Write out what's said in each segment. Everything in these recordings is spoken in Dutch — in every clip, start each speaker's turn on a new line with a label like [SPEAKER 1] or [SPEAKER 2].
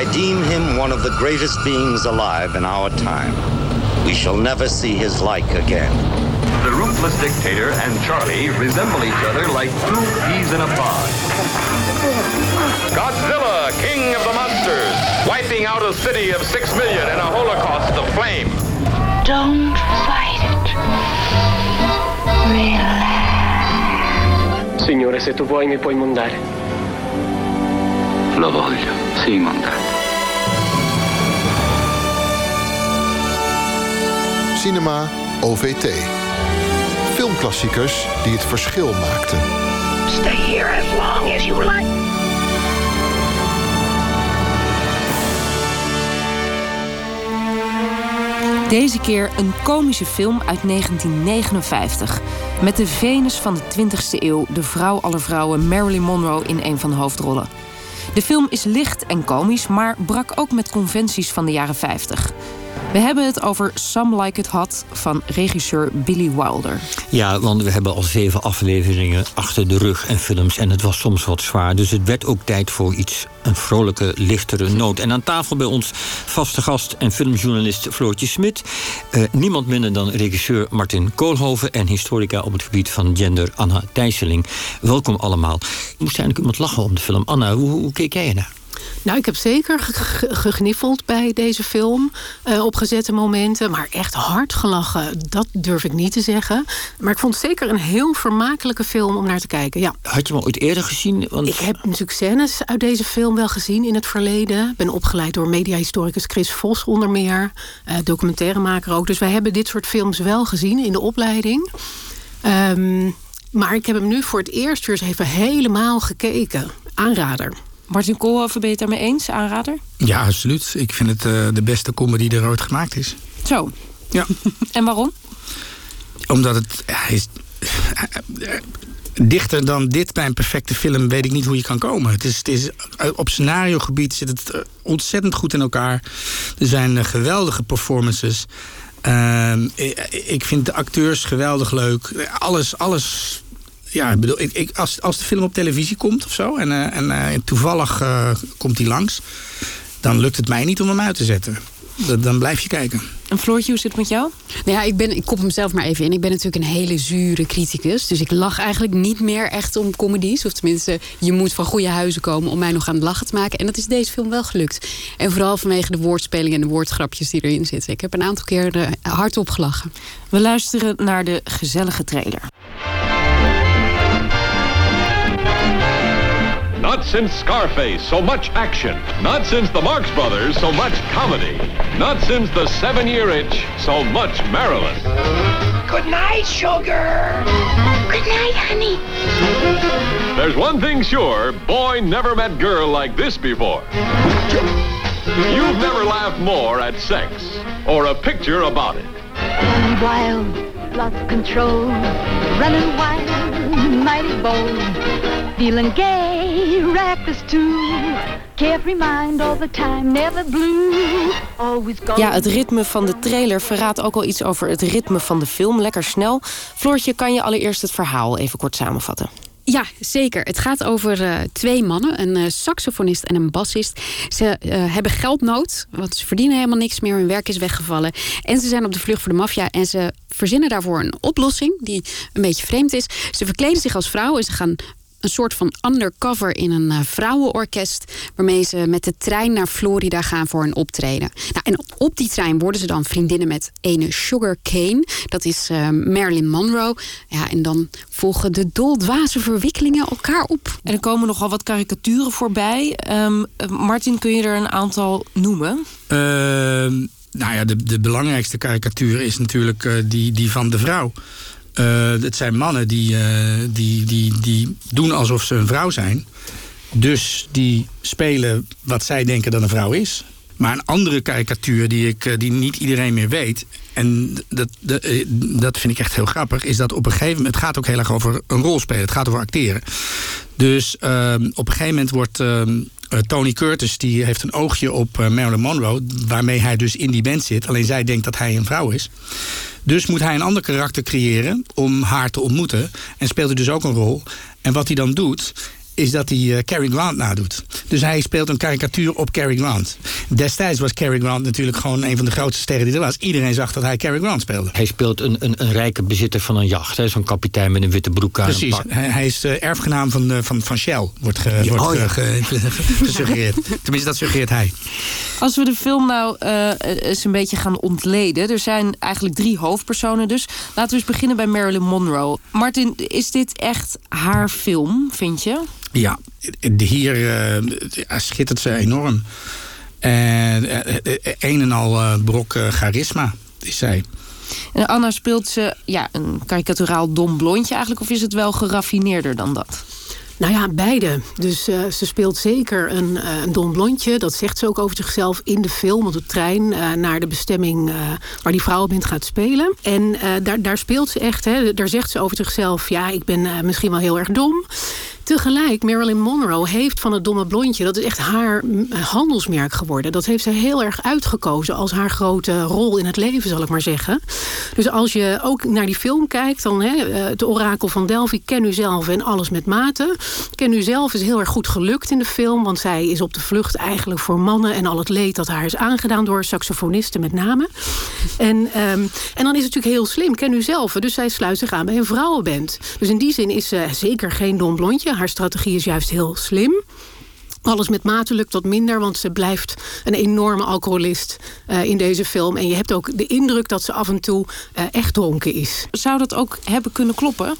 [SPEAKER 1] I deem him one of the greatest beings alive in our time. We shall never see his like again.
[SPEAKER 2] The ruthless dictator and Charlie resemble each other like two peas in a pod.
[SPEAKER 3] Godzilla, king of the monsters, wiping out a city of six million in a holocaust of flame.
[SPEAKER 4] Don't fight it. Relax.
[SPEAKER 5] Signore, se tu vuoi mi puoi mondare.
[SPEAKER 6] Lo voglio, sì, mondare.
[SPEAKER 7] Cinema OVT. Filmklassiekers die het verschil maakten.
[SPEAKER 4] Stay here as long as you like.
[SPEAKER 8] Deze keer een komische film uit 1959. Met de Venus van de 20e eeuw, de vrouw aller vrouwen Marilyn Monroe in een van de hoofdrollen. De film is licht en komisch, maar brak ook met conventies van de jaren 50. We hebben het over Some Like It Hot van regisseur Billy Wilder.
[SPEAKER 9] Ja, want we hebben al zeven afleveringen achter de rug en films. En het was soms wat zwaar. Dus het werd ook tijd voor iets, een vrolijke, lichtere noot. En aan tafel bij ons vaste gast en filmjournalist Floortje Smit. Eh, niemand minder dan regisseur Martin Koolhoven. En historica op het gebied van gender Anna Thijsseling. Welkom allemaal. Er moest eigenlijk iemand lachen om de film. Anna, hoe, hoe keek jij ernaar?
[SPEAKER 10] Nou, ik heb zeker ge- ge- gegniffeld bij deze film eh, op gezette momenten. Maar echt hard gelachen, dat durf ik niet te zeggen. Maar ik vond het zeker een heel vermakelijke film om naar te kijken. Ja.
[SPEAKER 9] Had je hem ooit eerder gezien? Want...
[SPEAKER 10] Ik heb natuurlijk scènes uit deze film wel gezien in het verleden. Ik ben opgeleid door mediahistoricus Chris Vos onder meer. eh, documentairemaker ook. Dus wij hebben dit soort films wel gezien in de opleiding. Ehm, maar ik heb hem nu voor het eerst weer eens even helemaal gekeken. Aanrader.
[SPEAKER 8] Martin Koolhoven, ben je het daarmee eens, aanrader?
[SPEAKER 11] Ja, absoluut. Ik vind het eh, de beste comedy die er ooit gemaakt is.
[SPEAKER 8] Zo.
[SPEAKER 11] Ja.
[SPEAKER 8] En waarom?
[SPEAKER 11] Omdat het ja, is, dichter dan dit bij een perfecte film weet ik niet hoe je kan komen. Het is, het is, op scenariogebied zit het eh, ontzettend goed in elkaar. Er zijn eh, geweldige performances. Ehm, ik vind de acteurs geweldig leuk. Alles, alles ja, ik bedoel, ik, ik, als, als de film op televisie komt of zo en, eh, en eh, toevallig eh, komt die langs, dan lukt het mij niet om hem uit te zetten. Dan, dan blijf je kijken.
[SPEAKER 8] En Floortje, hoe zit het met jou?
[SPEAKER 12] Nou ja, ik, ben, ik kop hem zelf maar even in. Ik ben natuurlijk een hele zure criticus. Dus ik lach eigenlijk niet meer echt om comedies. Of tenminste, je moet van goede huizen komen om mij nog aan het lachen te maken. En dat is deze film wel gelukt. En vooral vanwege de woordspeling en de woordgrapjes die erin zitten. Ik heb een aantal keer hardop gelachen.
[SPEAKER 8] We luisteren naar de gezellige trailer.
[SPEAKER 3] Not since Scarface, so much action. Not since the Marx Brothers, so much comedy. Not since the seven year itch, so much Marilyn.
[SPEAKER 4] Good night, sugar. Good night, honey.
[SPEAKER 3] There's one thing sure boy never met girl like this before. You've never laughed more at sex or a picture about it.
[SPEAKER 13] Running wild, lost control. Running wild, mighty bold. Feeling gay, reckless too. Carefree mind all the time, never blue. Always.
[SPEAKER 8] Ja, het ritme van de trailer verraadt ook al iets over het ritme van de film. Lekker snel. Floortje, kan je allereerst het verhaal even kort samenvatten?
[SPEAKER 12] Ja, zeker. Het gaat over uh, twee mannen, een uh, saxofonist en een bassist. Ze uh, hebben geldnood, want ze verdienen helemaal niks meer. Hun werk is weggevallen. En ze zijn op de vlucht voor de maffia. En ze verzinnen daarvoor een oplossing die een beetje vreemd is. Ze verkleden zich als vrouw en ze gaan een soort van undercover in een uh, vrouwenorkest. Waarmee ze met de trein naar Florida gaan voor een optreden. Nou, en op, op die trein worden ze dan vriendinnen met ene Sugar Cane. Dat is uh, Marilyn Monroe. Ja, en dan volgen de doldwaze verwikkelingen elkaar op.
[SPEAKER 8] En er komen nogal wat karikaturen voorbij. Um, Martin, kun je er een aantal noemen?
[SPEAKER 11] Uh, nou ja, de, de belangrijkste karikatuur is natuurlijk uh, die, die van de vrouw. Uh, het zijn mannen die, uh, die, die, die doen alsof ze een vrouw zijn. Dus die spelen wat zij denken dat een vrouw is. Maar een andere karikatuur die, ik, uh, die niet iedereen meer weet... en dat, dat, dat vind ik echt heel grappig... is dat op een gegeven moment... het gaat ook heel erg over een rol spelen. Het gaat over acteren. Dus op een gegeven moment wordt... Tony Curtis die heeft een oogje op Marilyn Monroe... waarmee hij dus in die band zit. Alleen zij denkt dat hij een vrouw is. Dus moet hij een ander karakter creëren om haar te ontmoeten. En speelt hij dus ook een rol. En wat hij dan doet, is dat hij uh, Cary Grant nadoet. Dus hij speelt een karikatuur op Cary Grant. Destijds was Cary Grant natuurlijk gewoon een van de grootste sterren die er was. Iedereen zag dat hij Cary Grant speelde.
[SPEAKER 9] Hij speelt een, een, een rijke bezitter van een jacht. hè, Zo'n kapitein met een witte broek aan.
[SPEAKER 11] Precies,
[SPEAKER 9] pak.
[SPEAKER 11] hij, hij is de erfgenaam van, eh, van, van Shell, wordt, ge, wordt
[SPEAKER 9] oh ja.
[SPEAKER 11] ge- ge- ge- gesuggereerd. Tenminste, dat suggereert hij.
[SPEAKER 8] Als we de film nou eh, eens een beetje gaan ontleden. Er zijn eigenlijk drie hoofdpersonen dus. Laten we eens beginnen bij Marilyn Monroe. Martin, is dit echt haar film, vind je?
[SPEAKER 11] Ja, de- hier eh, schittert ze enorm. En eh, eh, een en al eh, brok charisma is zij.
[SPEAKER 8] En Anna speelt ze ja, een karikaturaal dom blondje eigenlijk. Of is het wel geraffineerder dan dat?
[SPEAKER 10] Nou ja, beide. Dus eh, ze speelt zeker een, eh, een dom blondje. Dat zegt ze ook over zichzelf in de film op de trein eh, naar de bestemming eh, waar die vrouwenband gaat spelen. En eh, daar, daar speelt ze echt. Hè, daar zegt ze over zichzelf: ja, ik ben eh, misschien wel heel erg dom. Tegelijk, Marilyn Monroe heeft van het domme blondje... dat is echt haar mm, handelsmerk geworden. Dat heeft ze heel erg uitgekozen als haar grote rol in het leven, zal ik maar zeggen. Dus als je ook naar die film kijkt... dan hè, eh, het orakel van Delphi, ken u zelf en alles met mate. Ken u zelf is heel erg goed gelukt in de film... want zij is op de vlucht eigenlijk voor mannen... en al het leed dat haar is aangedaan door saxofonisten met name. En, ehm, en dan is het natuurlijk heel slim, ken u zelf. Dus zij sluit zich aan bij een vrouwenband. Dus in die zin is ze zeker geen dom blondje. Haar strategie is juist heel slim. Alles met mate lukt wat minder, want ze blijft een enorme alcoholist eh, in deze film. En je hebt ook de indruk dat ze af en toe eh, echt dronken is.
[SPEAKER 8] Zou dat ook hebben kunnen kloppen?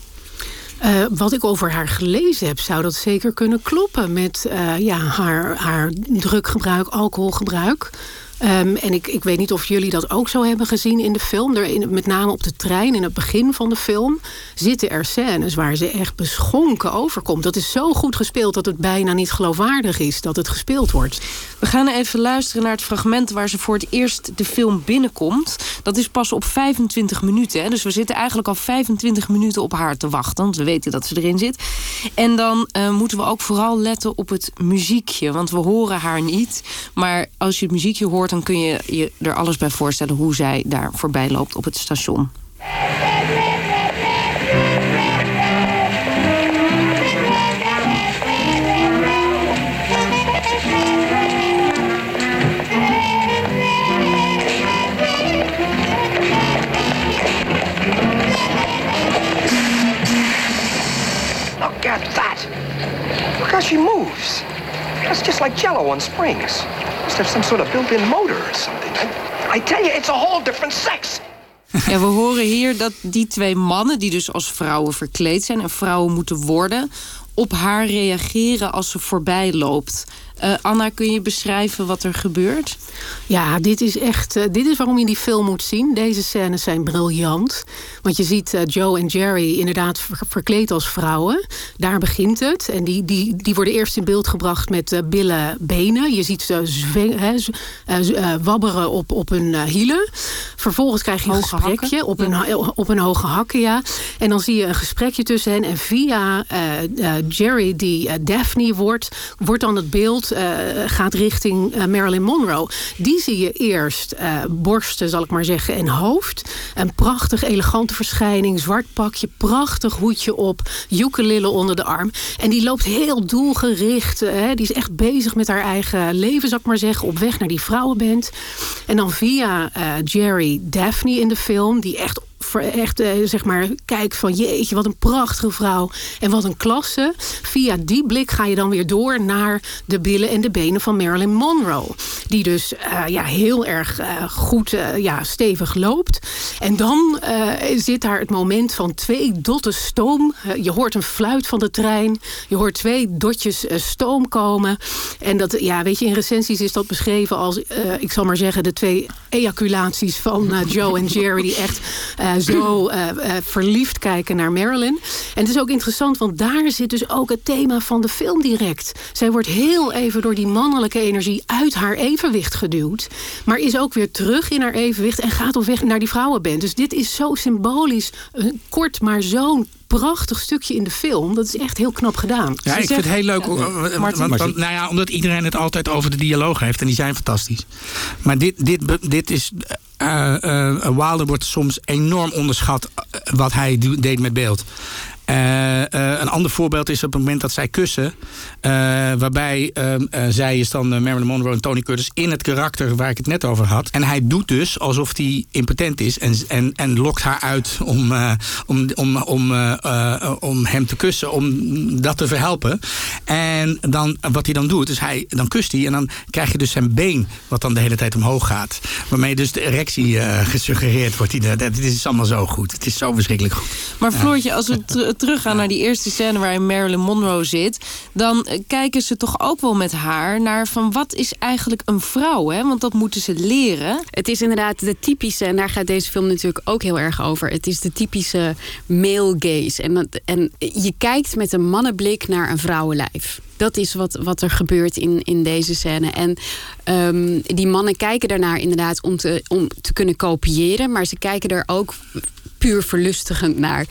[SPEAKER 10] Eh, wat ik over haar gelezen heb, zou dat zeker kunnen kloppen met ja, haar, haar druggebruik, alcoholgebruik. Ehm, en ik, ik weet niet of jullie dat ook zo hebben gezien in de film. Er in, met name op de trein, in het begin van de film, zitten er scènes waar ze echt beschonken overkomt. Dat is zo goed gespeeld dat het bijna niet geloofwaardig is dat het gespeeld wordt.
[SPEAKER 8] We gaan even luisteren naar het fragment waar ze voor het eerst de film binnenkomt. Dat is pas op 25 minuten. Hè? Dus we zitten eigenlijk al 25 minuten op haar te wachten. Want we weten dat ze erin zit. En dan eh, moeten we ook vooral letten op het muziekje. Want we horen haar niet. Maar als je het muziekje hoort, dan kun je je er alles bij voorstellen hoe zij daar voorbij loopt op het station.
[SPEAKER 6] Look at that. Look how she moves. That's just like jello on springs. Must have some sort of built-in motor or something. I, I tell you, it's a whole different sex.
[SPEAKER 8] Ja, we horen hier dat die twee mannen, die dus als vrouwen verkleed zijn en vrouwen moeten worden, op haar reageren als ze voorbij loopt. Eh, Anna, kun je beschrijven wat er gebeurt?
[SPEAKER 10] Ja, dit is echt. eh, dit is waarom je die film moet zien. Deze scènes zijn briljant. Want je ziet eh, Joe en Jerry inderdaad ver- verkleed als vrouwen. Daar begint het. En die, die, die worden eerst in beeld gebracht met billen, benen. Je ziet ze wabberen op, op hun hielen. Vervolgens krijg je een
[SPEAKER 8] Hoge
[SPEAKER 10] gesprekje
[SPEAKER 8] hakken.
[SPEAKER 10] op, een, op een hoge hakken. Ja. En dan zie je een gesprekje tussen hen. En via Jerry, die Daphne wordt, wordt dan het beeld eh, gaat richting eh, Marilyn Monroe. Die zie je eerst eh, borsten, zal ik maar zeggen, en hoofd. Een prachtig elegante verschijning, zwart pakje, prachtig hoedje op, ukulele onder de arm. En die loopt heel doelgericht. die is echt bezig met haar eigen leven, zal ik maar zeggen, op weg naar die vrouwenband. En dan via Jerry Daphne in de film, die echt echt, eh, zeg maar, kijk van jeetje, wat een prachtige vrouw en wat een klasse. Via die blik ga je dan weer door naar de billen en de benen van Marilyn Monroe. Die dus eh, ja, heel erg eh, goed, ja, stevig loopt. En dan zit daar het moment van twee dotten stoom. Je hoort een fluit van de trein. Je hoort twee dotjes stoom komen. En dat, ja, weet je, in recensies is dat beschreven als, ik zal maar zeggen, de twee ejaculaties van Joe en Jerry, die echt eh, zo eh, eh, verliefd kijken naar Marilyn. En het is ook interessant, want daar zit dus ook het thema van de film direct. Zij wordt heel even door die mannelijke energie uit haar evenwicht geduwd, maar is ook weer terug in haar evenwicht en gaat op weg naar die vrouwenband. Dus dit is zo symbolisch, een kort maar zo'n prachtig stukje in de film. Dat is echt heel knap gedaan.
[SPEAKER 11] Ja,
[SPEAKER 10] Ze
[SPEAKER 11] ik vind het heel leuk.
[SPEAKER 10] Ja.
[SPEAKER 11] want-
[SPEAKER 10] Martin.
[SPEAKER 11] want- want- nou ja, omdat iedereen het altijd over de dialoog heeft. En die zijn fantastisch. Maar dit, dit, dit is... eh eh, Wilder wordt soms enorm onderschat eh, wat hij deed met beeld. Eh, eh, een ander voorbeeld is op het moment dat zij kussen. eh, waarbij ehm, eh, zij is dan Marilyn Monroe en Tony Curtis in het karakter waar ik het net over had. En hij doet dus alsof hij impotent is en, en, en lokt haar uit om, om, om, om, om hem te kussen, om dat te verhelpen. En dan, wat hij dan doet, is hij, dan kust hij en dan krijg je dus zijn been wat dan de hele tijd omhoog gaat. Waarmee dus de erectie gesuggereerd wordt. Die, dat, dit is allemaal zo goed. Het is zo verschrikkelijk goed.
[SPEAKER 8] Maar Floortje, als ter- teruggaan naar die eerste scène waarin Marilyn Monroe zit, dan eh, kijken ze toch ook wel met haar naar van wat is eigenlijk een vrouw, hè? Want dat moeten ze leren.
[SPEAKER 12] Het is inderdaad de typische, en daar gaat deze film natuurlijk ook heel erg over. Het is de typische male gaze. En, en je kijkt met een mannenblik naar een vrouwenlijf. Dat is wat, wat er gebeurt in, in deze scène. En ehm, die mannen kijken daarnaar inderdaad om te, om te kunnen kopiëren. Maar ze kijken er ook puur verlustigend naar.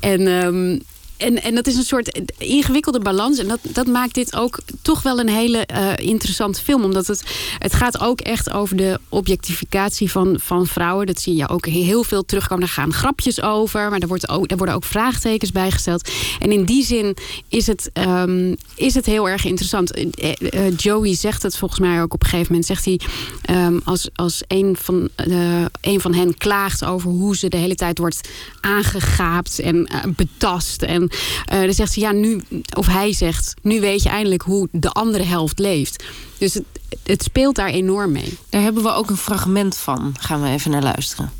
[SPEAKER 12] En, ehm, en, en dat is een soort ingewikkelde balans. En dat, dat maakt dit ook toch wel een hele eh, interessante film. Omdat het, het gaat ook echt over de objectificatie van, van vrouwen. Dat zie je ook heel veel terugkomen. Daar gaan grapjes over. Maar er, wordt er worden ook vraagtekens bij gesteld. En in die zin is het, ehm, is het heel erg interessant. Eh, eh, Joey zegt het volgens mij ook op een gegeven moment. Zegt hij, ehm, als, als een, van, de, een van hen klaagt over hoe ze de hele tijd wordt aangegaapt en betast. En eh, dan zegt ze, ja, nu, of hij zegt, nu weet je eindelijk hoe de andere helft leeft. Dus het, het speelt daar enorm mee.
[SPEAKER 8] Daar hebben we ook een fragment van. Gaan we even naar luisteren.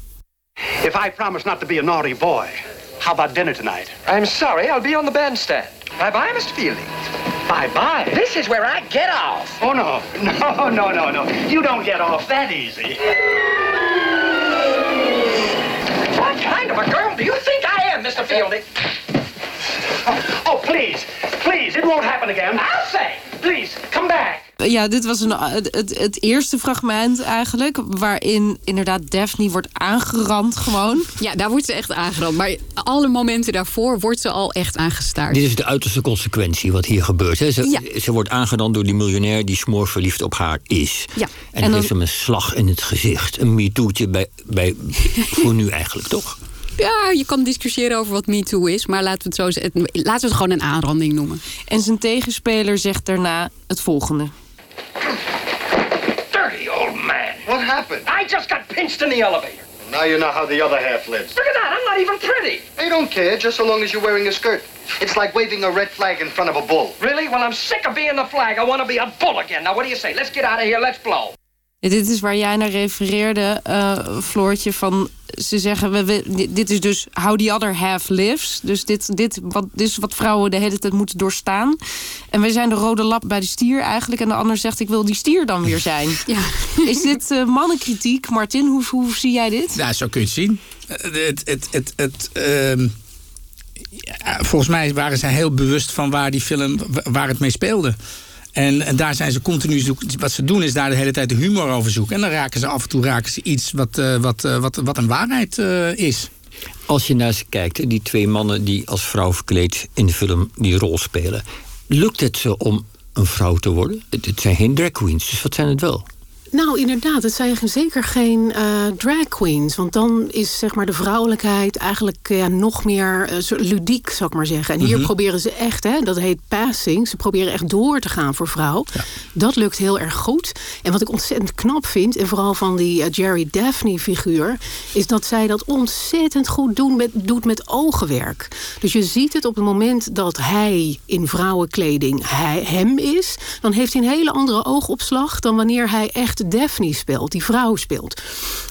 [SPEAKER 14] If I promise not to be a naughty boy, how about dinner tonight?
[SPEAKER 6] I'm sorry, I'll be on the bandstand. Bye-bye, Mr. Fielding.
[SPEAKER 14] Bye-bye.
[SPEAKER 6] This is where I get off.
[SPEAKER 14] Oh, no. No, no, no, no. You don't get off that easy.
[SPEAKER 6] What kind of a girl do you think I am, Mr. Fielding?
[SPEAKER 14] Oh, please. Please, it won't happen again.
[SPEAKER 6] I'll say.
[SPEAKER 14] Please, come back.
[SPEAKER 8] Ja, dit was een, het, het, het eerste fragment eigenlijk. Waarin inderdaad Daphne wordt aangerand gewoon.
[SPEAKER 12] Ja, daar wordt ze echt aangerand. Maar alle momenten daarvoor wordt ze al echt aangestaard.
[SPEAKER 9] Dit is de uiterste consequentie wat hier gebeurt. Hè. Ze,
[SPEAKER 12] Ja.
[SPEAKER 9] ze wordt aangedaan door die miljonair die smoorverliefd op haar is.
[SPEAKER 12] Ja.
[SPEAKER 9] En,
[SPEAKER 12] En
[SPEAKER 9] dan
[SPEAKER 12] dan-
[SPEAKER 9] geeft hem een slag in het gezicht. Een MeToo'tje bij, bij, voor nu eigenlijk, toch?
[SPEAKER 12] Ja, je kan discussiëren over wat MeToo is. Maar laten we het zo zeggen. Laten we het gewoon een aanranding noemen.
[SPEAKER 8] En zijn tegenspeler zegt daarna het volgende.
[SPEAKER 6] Dirty old man.
[SPEAKER 14] What happened?
[SPEAKER 6] I just got pinched in the elevator.
[SPEAKER 14] Now you know how the other half lives.
[SPEAKER 6] Look at that, I'm not even pretty.
[SPEAKER 14] They don't care, just so long as you're wearing a skirt. It's like waving a red flag in front of a bull.
[SPEAKER 6] Really? Well, I'm sick of being the flag. I want to be a bull again. Now, what do you say? Let's get out of here. Let's blow.
[SPEAKER 8] Dit is waar jij naar refereerde, eh, Floortje. Van, ze zeggen, we, we- dit is dus how the other half lives. Dus dit, dit, wat, dit is wat vrouwen de hele tijd moeten doorstaan. En wij zijn de rode lap bij de stier eigenlijk. En de ander zegt, ik wil die stier dan weer zijn.
[SPEAKER 12] Ja.
[SPEAKER 8] Is dit eh, mannenkritiek? Martin, hoe, hoe zie jij dit?
[SPEAKER 11] Ja, zo kun je het zien. Eh, Het, het, het, het, ehm, ja, volgens mij waren zij heel bewust van waar die film waar het mee speelde. En, en daar zijn ze continu zoeken. Wat ze doen is daar de hele tijd de humor over zoeken. En dan raken ze af en toe raken ze iets wat, eh, wat, eh, wat, wat een waarheid eh, is.
[SPEAKER 9] Als je naar ze kijkt, die twee mannen die als vrouw verkleed in de film die rol spelen. Lukt het ze om een vrouw te worden? Het zijn geen drag queens, dus wat zijn het wel?
[SPEAKER 10] Nou, inderdaad. Het zijn zeker geen eh, drag queens. Want dan is zeg maar, de vrouwelijkheid eigenlijk ja, nog meer eh, ludiek, zou ik maar zeggen. En hier
[SPEAKER 15] Mhm.
[SPEAKER 10] proberen ze echt, hè, dat heet passing. Ze proberen echt door te gaan voor vrouw. Dat lukt heel erg goed. En wat ik ontzettend knap vind, en vooral van die eh, Jerry Daphne-figuur... is dat zij dat ontzettend goed doen met, doet met ogenwerk. Dus je ziet het op het moment dat hij in vrouwenkleding hij, hem is... dan heeft hij een hele andere oogopslag dan wanneer hij echt Daphne speelt, die vrouw speelt.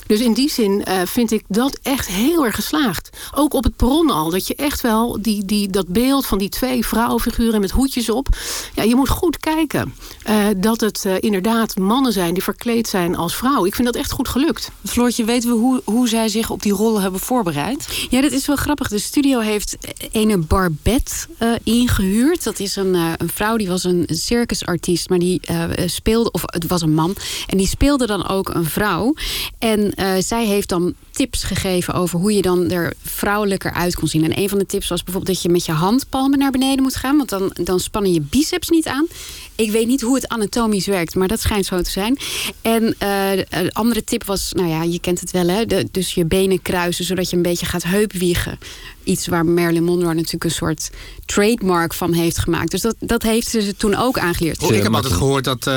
[SPEAKER 10] Dus in die zin eh, vind ik dat echt heel erg geslaagd. Ook op het perron al, dat je echt wel die, die, dat beeld van die twee vrouwenfiguren met hoedjes op... Ja, je moet goed kijken eh, dat het eh, inderdaad mannen zijn die verkleed zijn als vrouw. Ik vind dat echt goed gelukt.
[SPEAKER 8] Floortje, weten we hoe, hoe zij zich op die rollen hebben voorbereid?
[SPEAKER 12] Ja, dat is wel grappig. De studio heeft ene Barbette eh, ingehuurd. Dat is een, eh, een vrouw, die was een circusartiest, maar die eh, speelde, of het was een man, en die speelde dan ook een vrouw. En eh, zij heeft dan tips gegeven over hoe je dan er vrouwelijker uit kon zien. En een van de tips was bijvoorbeeld dat je met je handpalmen naar beneden moet gaan, want dan, dan spannen je biceps niet aan. Ik weet niet hoe het anatomisch werkt, maar dat schijnt zo te zijn. En eh, een andere tip was, nou ja, je kent het wel, hè? De- dus je benen kruisen, zodat je een beetje gaat heupwiegen. Iets waar Marilyn Monroe natuurlijk een soort trademark van heeft gemaakt. Dus dat, dat heeft ze toen ook aangeleerd.
[SPEAKER 11] Oh, ik heb altijd gehoord dat, uh,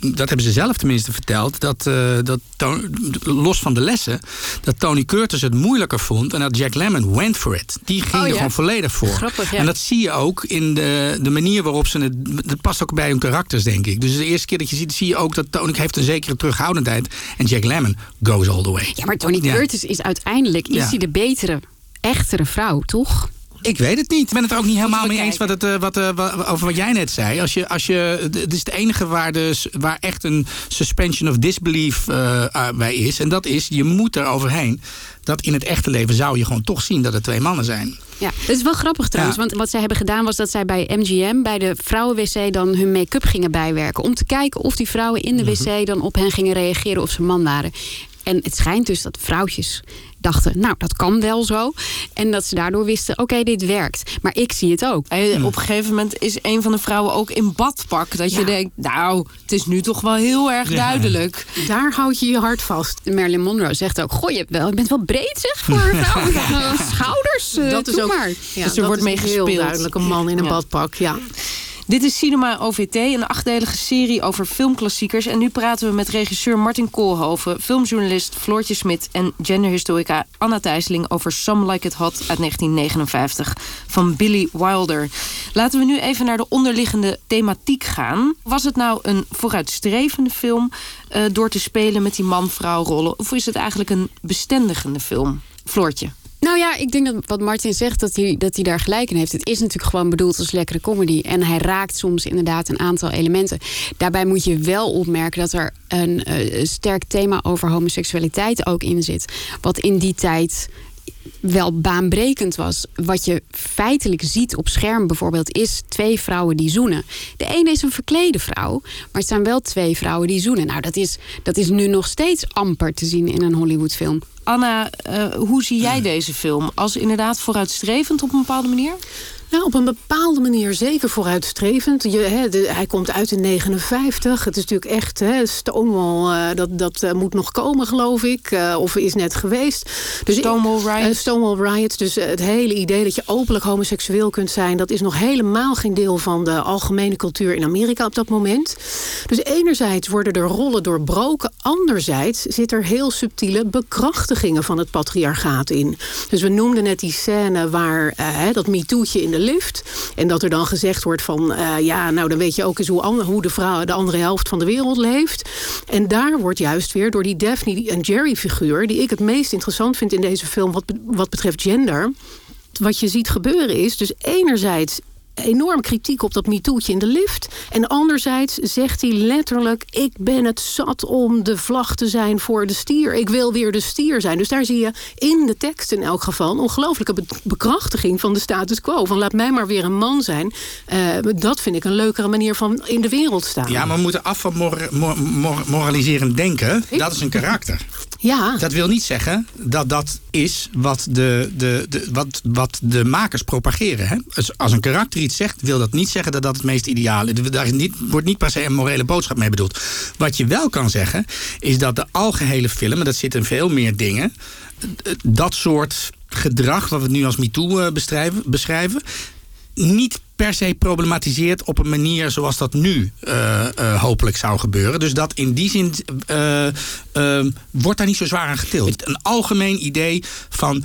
[SPEAKER 11] dat hebben ze zelf tenminste verteld, dat, uh, dat los van de lessen, dat Tony Curtis het moeilijker vond en dat Jack Lemmon went for it. Die ging
[SPEAKER 12] Oh,
[SPEAKER 11] er gewoon volledig voor.
[SPEAKER 12] Grappig, ja.
[SPEAKER 11] En dat zie je ook in de, de manier waarop ze het. Dat past ook bij hun karakters, denk ik. Dus de eerste keer dat je ziet, zie je ook dat Tony heeft een zekere terughoudendheid. En Jack Lemmon goes all the way.
[SPEAKER 12] Ja, maar Tony
[SPEAKER 11] Ja.
[SPEAKER 12] Curtis is uiteindelijk is
[SPEAKER 11] Ja.
[SPEAKER 12] hij de betere, echtere vrouw, toch?
[SPEAKER 11] Ik weet het niet. Ik ben het er ook niet helemaal mee eens wat het, eh, wat, eh, over wat jij net zei. Als je, als je, het is het enige waar, dus, waar echt een suspension of disbelief eh, bij is. En dat is, je moet er overheen. Dat in het echte leven zou je gewoon toch zien dat het twee mannen zijn.
[SPEAKER 12] Ja, het is wel grappig trouwens.
[SPEAKER 11] Ja.
[SPEAKER 12] Want wat zij hebben gedaan was dat zij bij MGM, bij de vrouwenwc, dan hun make-up gingen bijwerken. Om te kijken of die vrouwen in de wc dan op hen gingen reageren of ze man waren. En het schijnt dus dat vrouwtjes dachten, nou, dat kan wel zo. En dat ze daardoor wisten, oké, dit werkt. Maar ik zie het ook.
[SPEAKER 8] En op een gegeven moment is een van de vrouwen ook in badpak. Dat je denkt, nou, het is nu toch wel heel erg
[SPEAKER 12] Ja.
[SPEAKER 8] duidelijk.
[SPEAKER 10] Daar houd je je hart vast.
[SPEAKER 12] Marilyn Monroe zegt ook, goh, je, wel, je bent wel breed zeg voor een vrouw. Ja, Schouders, eh,
[SPEAKER 10] dat is
[SPEAKER 12] doe
[SPEAKER 10] ook,
[SPEAKER 12] maar.
[SPEAKER 10] Ja,
[SPEAKER 8] Dus er
[SPEAKER 10] dat
[SPEAKER 8] wordt mee
[SPEAKER 10] heel
[SPEAKER 8] gespeeld.
[SPEAKER 10] duidelijk een man in een
[SPEAKER 8] Ja.
[SPEAKER 10] badpak. Ja.
[SPEAKER 8] Dit is Cinema OVT, een achtdelige serie over filmklassiekers. En nu praten we met regisseur Martin Koolhoven, filmjournalist Floortje Smit en genderhistorica Anna Thijsseling over Some Like It Hot uit 1959 van Billy Wilder. Laten we nu even naar de onderliggende thematiek gaan. Was het nou een vooruitstrevende film eh, door te spelen met die man-vrouw rollen? Of is het eigenlijk een bestendigende film? Floortje.
[SPEAKER 12] Nou ja, ik denk dat wat Martin zegt, dat hij, dat hij daar gelijk in heeft. Het is natuurlijk gewoon bedoeld als lekkere comedy. En hij raakt soms inderdaad een aantal elementen. Daarbij moet je wel opmerken dat er een eh, sterk thema over homoseksualiteit ook in zit. Wat in die tijd wel baanbrekend was. Wat je feitelijk ziet op scherm bijvoorbeeld is twee vrouwen die zoenen. De ene is een verklede vrouw, maar het zijn wel twee vrouwen die zoenen. Nou, dat is, dat is nu nog steeds amper te zien in een Hollywoodfilm.
[SPEAKER 8] Anna, eh, hoe zie jij deze film? Als inderdaad vooruitstrevend op een bepaalde manier?
[SPEAKER 10] Nou, op een bepaalde manier zeker vooruitstrevend. Je, de- hij komt uit in 59. Het is natuurlijk echt Stonewall. eh, dat dat eh, moet nog komen, geloof ik. of is net geweest. Dus
[SPEAKER 8] Stonewall Riots.
[SPEAKER 10] Stonewall Riots. Dus het hele idee dat je openlijk homoseksueel kunt zijn... dat is nog helemaal geen deel van de algemene cultuur in Amerika op dat moment. Dus enerzijds worden er rollen doorbroken. Anderzijds zit er heel subtiele bekrachtigingen van het patriarchaat in. Dus we noemden net die scène waar hè, dat MeToo'tje in de lift. En dat er dan gezegd wordt van... eh, ja, nou dan weet je ook eens hoe, hoe de, vrouw, de andere helft van de wereld leeft. En daar wordt juist weer door die Daphne en Jerry figuur... die ik het meest interessant vind in deze film wat, wat betreft gender... wat je ziet gebeuren is dus enerzijds enorm kritiek op dat MeToo'tje in de lift. En anderzijds zegt hij letterlijk... ik ben het zat om de vlag te zijn voor de stier. Ik wil weer de stier zijn. Dus daar zie je in de tekst in elk geval... een ongelooflijke be- bekrachtiging van de status quo. Van laat mij maar weer een man zijn. Eh, dat vind ik een leukere manier van in de wereld staan.
[SPEAKER 11] Ja, maar we moeten af van mor- mor- mor- moraliserend denken. Dat is een karakter.
[SPEAKER 10] Ja.
[SPEAKER 11] Dat wil niet zeggen dat dat is wat de, de, de, wat, wat de makers propageren. Hè? Als een karakter iets zegt, wil dat niet zeggen dat dat het meest ideale is. Daar niet, wordt niet per se een morele boodschap mee bedoeld. Wat je wel kan zeggen, is dat de algehele film, en dat zit in veel meer dingen, dat soort gedrag, wat we nu als MeToo eh, beschrijven niet per se problematiseert op een manier zoals dat nu eh, eh, hopelijk zou gebeuren. Dus dat in die zin eh, wordt daar niet zo zwaar aan getild. Een algemeen idee van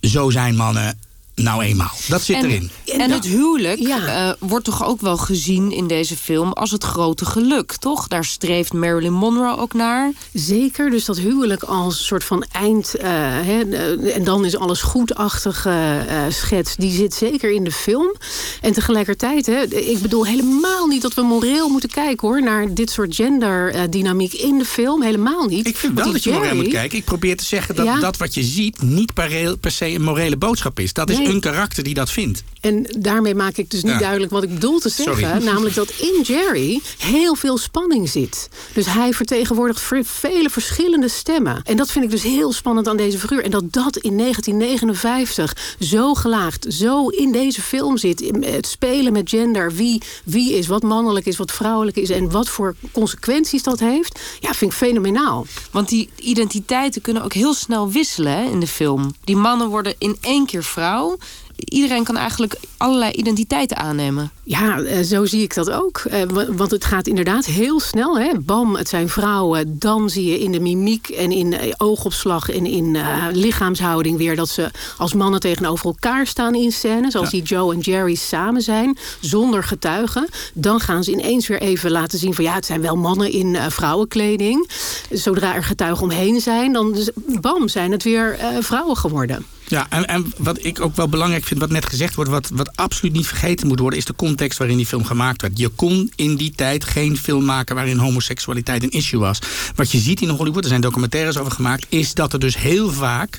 [SPEAKER 11] zo zijn mannen nou eenmaal. Dat zit
[SPEAKER 8] en,
[SPEAKER 11] erin.
[SPEAKER 8] En het huwelijk eh, wordt toch ook wel gezien in deze film als het grote geluk, toch? Daar streeft Marilyn Monroe ook naar.
[SPEAKER 10] Zeker, dus dat huwelijk als een soort van eind... eh, hè, eh, en dan is alles goedachtige eh, schets... die zit zeker in de film. En tegelijkertijd, hè, ik bedoel helemaal niet... dat we moreel moeten kijken hoor, naar dit soort genderdynamiek in de film. Helemaal niet.
[SPEAKER 11] Ik vind wel dat je moreel moet kijken. Ik probeer te zeggen dat
[SPEAKER 10] Ja.
[SPEAKER 11] dat wat je ziet niet per, per se een morele boodschap is. Dat is
[SPEAKER 10] Nee.
[SPEAKER 11] Een karakter die dat vindt.
[SPEAKER 10] En daarmee maak ik dus niet
[SPEAKER 11] Ja.
[SPEAKER 10] duidelijk wat ik bedoel te zeggen.
[SPEAKER 11] Sorry.
[SPEAKER 10] Namelijk dat in Jerry heel veel spanning zit. Dus hij vertegenwoordigt ver- vele verschillende stemmen. En dat vind ik dus heel spannend aan deze figuur. En dat dat in 1959 zo gelaagd, zo in deze film zit. Het spelen met gender. Wie, wie is, wat mannelijk is, wat vrouwelijk is. En wat voor consequenties dat heeft. Ja, vind ik fenomenaal.
[SPEAKER 8] Want die identiteiten kunnen ook heel snel wisselen hè, in de film. Die mannen worden in één keer vrouw. Iedereen kan eigenlijk allerlei identiteiten aannemen.
[SPEAKER 10] Ja, eh, zo zie ik dat ook. Eh, wa- Want het gaat inderdaad heel snel. Hè? Bam, het zijn vrouwen. Dan zie je in de mimiek en in eh, oogopslag en in eh, lichaamshouding weer dat ze als mannen tegenover elkaar staan in scène. Zoals die Joe en Jerry samen zijn, zonder getuigen. Dan gaan ze ineens weer even laten zien van ja, het zijn wel mannen in eh, vrouwenkleding. Zodra er getuigen omheen zijn, dan bam, zijn het weer eh, vrouwen geworden.
[SPEAKER 11] Ja, en, en wat ik ook wel belangrijk vind, wat net gezegd wordt, wat, wat absoluut niet vergeten moet worden, is de context waarin die film gemaakt werd. Je kon in die tijd geen film maken waarin homoseksualiteit een issue was. Wat je ziet in Hollywood, er zijn documentaires over gemaakt, is dat er dus heel vaak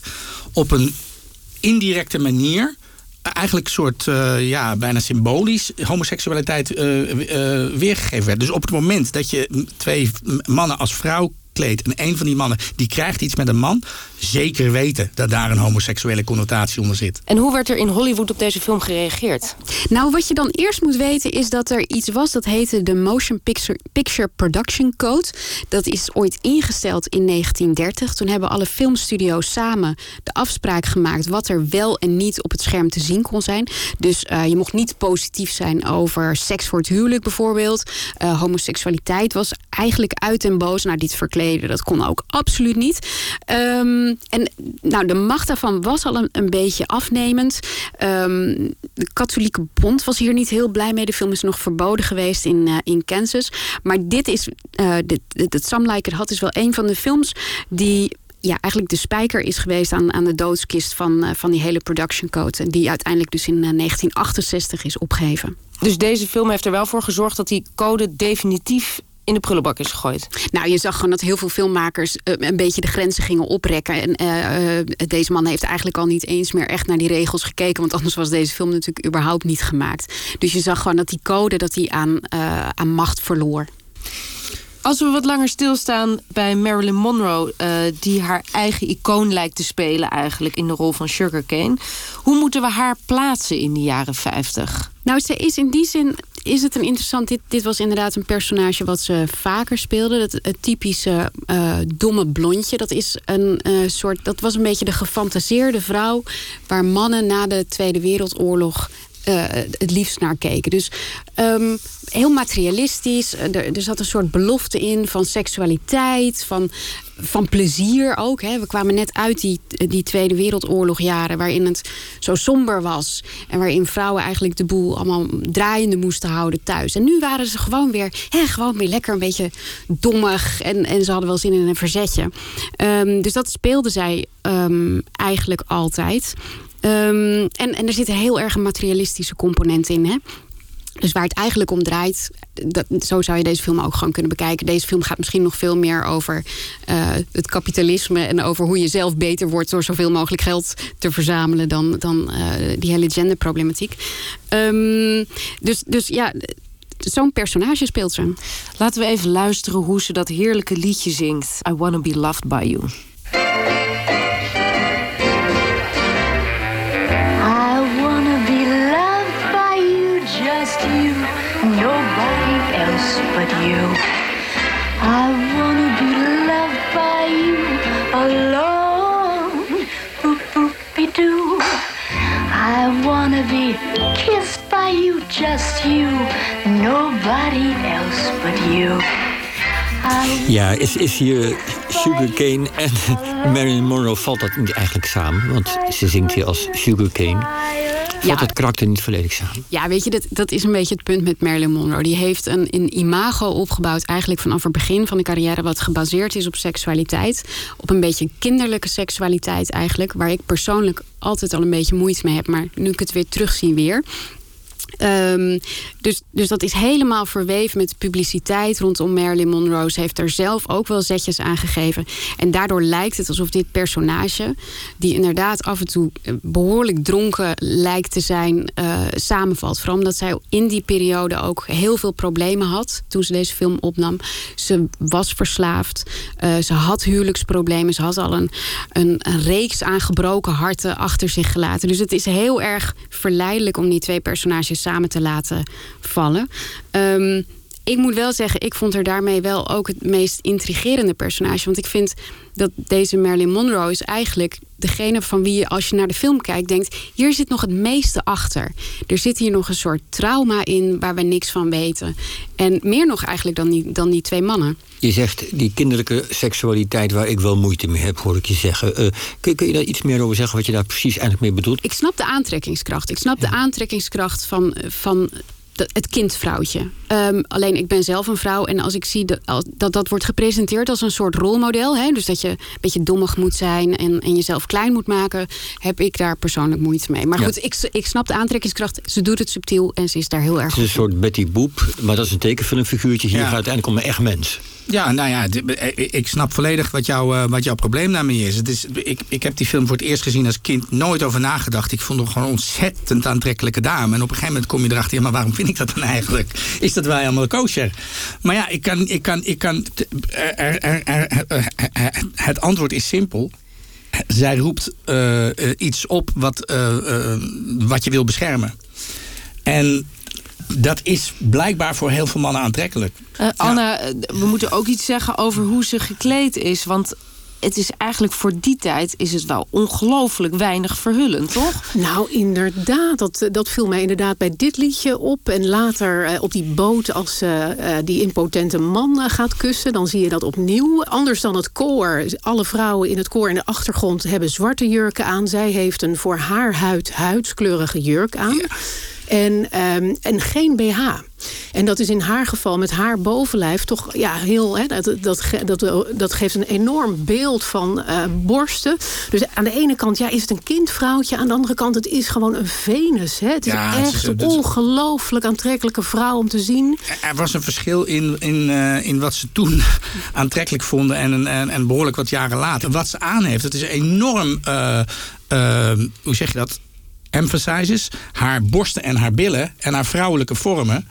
[SPEAKER 11] op een indirecte manier eigenlijk een soort, eh, ja, bijna symbolisch homoseksualiteit eh, eh, weergegeven werd. Dus op het moment dat je twee mannen als vrouw en een van die mannen die krijgt iets met een man, zeker weten dat daar een homoseksuele connotatie onder zit.
[SPEAKER 8] En hoe werd er in Hollywood op deze film gereageerd?
[SPEAKER 12] Nou, wat je dan eerst moet weten is dat er iets was dat heette de Motion Picture, Picture Production Code. Dat is ooit ingesteld in 1930. Toen hebben alle filmstudio's samen de afspraak gemaakt wat er wel en niet op het scherm te zien kon zijn. Dus eh, je mocht niet positief zijn over seks voor het huwelijk bijvoorbeeld. Eh, homoseksualiteit was eigenlijk uit en boos. Nou, dit dat kon ook absoluut niet. Ehm, en nou, de macht daarvan was al een, een beetje afnemend. Ehm, de katholieke bond was hier niet heel blij mee. De film is nog verboden geweest in, eh, in Kansas. Maar dit is, eh dit, Sam Like Hot is wel een van de films die ja, eigenlijk de spijker is geweest aan, aan de doodskist van, eh, van die hele production code. Die uiteindelijk dus in eh, 1968 is opgeheven.
[SPEAKER 8] Dus deze film heeft er wel voor gezorgd dat die code definitief in de prullenbak is gegooid.
[SPEAKER 12] Nou, je zag gewoon dat heel veel filmmakers eh, een beetje de grenzen gingen oprekken. En eh, eh, deze man heeft eigenlijk al niet eens meer echt naar die regels gekeken. Want anders was deze film natuurlijk überhaupt niet gemaakt. Dus je zag gewoon dat die code dat die aan, eh, aan macht verloor.
[SPEAKER 8] Als we wat langer stilstaan bij Marilyn Monroe, eh, die haar eigen icoon lijkt te spelen eigenlijk in de rol van Sugarcane. Hoe moeten we haar plaatsen in de jaren 50?
[SPEAKER 12] Nou, ze is in die zin is het een interessant. Dit, dit was inderdaad een personage wat ze vaker speelde. Het typische eh, domme blondje. Dat is een eh, soort. Dat was een beetje de gefantaseerde vrouw. waar mannen na de Tweede Wereldoorlog. Eh, het liefst naar keken. Dus ehm, heel materialistisch. Er, er zat een soort belofte in van seksualiteit, van, van plezier ook. Hè. We kwamen net uit die, die Tweede Wereldoorlogjaren... waarin het zo somber was. En waarin vrouwen eigenlijk de boel allemaal draaiende moesten houden thuis. En nu waren ze gewoon weer, hè, gewoon weer lekker een beetje dommig. En, en ze hadden wel zin in een verzetje. Ehm, dus dat speelde zij ehm, eigenlijk altijd. Ehm, en, en er zit een heel erg een materialistische component in. Hè? Dus waar het eigenlijk om draait, dat, zo zou je deze film ook gewoon kunnen bekijken. Deze film gaat misschien nog veel meer over eh, het kapitalisme en over hoe je zelf beter wordt door zoveel mogelijk geld te verzamelen dan, dan eh, die hele genderproblematiek. Ehm, dus, dus ja, zo'n personage speelt ze.
[SPEAKER 8] Laten we even luisteren hoe ze dat heerlijke liedje zingt. I Wanna Be Loved By You.
[SPEAKER 13] Nobody else but you.
[SPEAKER 9] Ja, is, is hier Sugarcane en Marilyn Monroe valt dat niet eigenlijk samen? Want ze zingt hier als Sugarcane. Valt
[SPEAKER 12] Ja.
[SPEAKER 9] het karakter niet volledig samen?
[SPEAKER 12] Ja, weet je, dat, dat is een beetje het punt met Marilyn Monroe. Die heeft een, een imago opgebouwd, eigenlijk vanaf het begin van de carrière, wat gebaseerd is op seksualiteit. Op een beetje kinderlijke seksualiteit eigenlijk, waar ik persoonlijk altijd al een beetje moeite mee heb. Maar nu ik het weer terugzie weer. Ehm, dus, dus dat is helemaal verweven met publiciteit rondom Marilyn Monroe. Ze heeft er zelf ook wel zetjes aan gegeven. En daardoor lijkt het alsof dit personage, die inderdaad af en toe eh, behoorlijk dronken lijkt te zijn, uh, samenvalt. Vooral omdat zij in die periode ook heel veel problemen had toen ze deze film opnam. Ze was verslaafd, uh, ze had huwelijksproblemen, ze had al een, een, een reeks aan gebroken harten achter zich gelaten. Dus het is heel erg verleidelijk om die twee personages samen te laten vallen. Um, ik moet wel zeggen, ik vond er daarmee wel ook het meest intrigerende personage. Want ik vind dat deze Marilyn Monroe is eigenlijk degene van wie je als je naar de film kijkt denkt... hier zit nog het meeste achter. Er zit hier nog een soort trauma in waar we niks van weten. En meer nog eigenlijk dan die, dan die twee mannen.
[SPEAKER 9] Je zegt die kinderlijke seksualiteit waar ik wel moeite mee heb, hoor ik je zeggen. Uh, kun, kun, je daar iets meer over zeggen wat je daar precies eigenlijk mee bedoelt?
[SPEAKER 12] Ik snap de aantrekkingskracht. Ik snap de aantrekkingskracht van, van het kindvrouwtje. Um, alleen ik ben zelf een vrouw en als ik zie dat dat, dat wordt gepresenteerd als een soort rolmodel, hè, dus dat je een beetje dommig moet zijn en, en jezelf klein moet maken, heb ik daar persoonlijk moeite mee. Maar goed, ik, ik snap de aantrekkingskracht. Ze doet het subtiel en ze is daar heel erg
[SPEAKER 9] Het is een soort Betty Boop, maar dat is een tekenfilmfiguurtje. Hier ja. gaat uiteindelijk om een echt mens.
[SPEAKER 11] Ja, nou ja, ik snap volledig wat, jou, wat jouw probleem daarmee is. Het is ik, ik heb die film voor het eerst gezien als kind, nooit over nagedacht. Ik vond haar gewoon een ontzettend aantrekkelijke dame. En op een gegeven moment kom je erachter, maar waarom vind ik dat dan eigenlijk? Is dat wel helemaal kosher? Maar ja, ik kan, ik kan, ik kan, het antwoord is simpel. Zij roept iets op wat, wat je wil beschermen. En dat is blijkbaar voor heel veel mannen aantrekkelijk.
[SPEAKER 8] Uh, Anna, ja. we moeten ook iets zeggen over hoe ze gekleed is. Want het is eigenlijk voor die tijd is het wel ongelooflijk weinig verhullend, toch?
[SPEAKER 10] Nou, inderdaad. Dat, dat viel mij inderdaad bij dit liedje op. En later uh, op die boot, als ze uh, die impotente man uh, gaat kussen... dan zie je dat opnieuw. Anders dan het koor. Alle vrouwen in het koor in de achtergrond hebben zwarte jurken aan. Zij heeft een voor haar huid huidskleurige jurk aan. Ja. En, um, en geen BH. En dat is in haar geval met haar bovenlijf toch ja, heel. Hè, dat, dat, dat, dat geeft een enorm beeld van uh, borsten. Dus aan de ene kant ja, is het een kindvrouwtje. Aan de andere kant het is gewoon een Venus. Hè. Het is ja, echt een ongelooflijk aantrekkelijke vrouw om te zien.
[SPEAKER 11] Er was een verschil in, in, uh, in wat ze toen aantrekkelijk vonden. En, en, en behoorlijk wat jaren later. Wat ze aan heeft, het is enorm. Uh, hoe zeg je dat? Emphasizes haar borsten en haar billen en haar vrouwelijke vormen.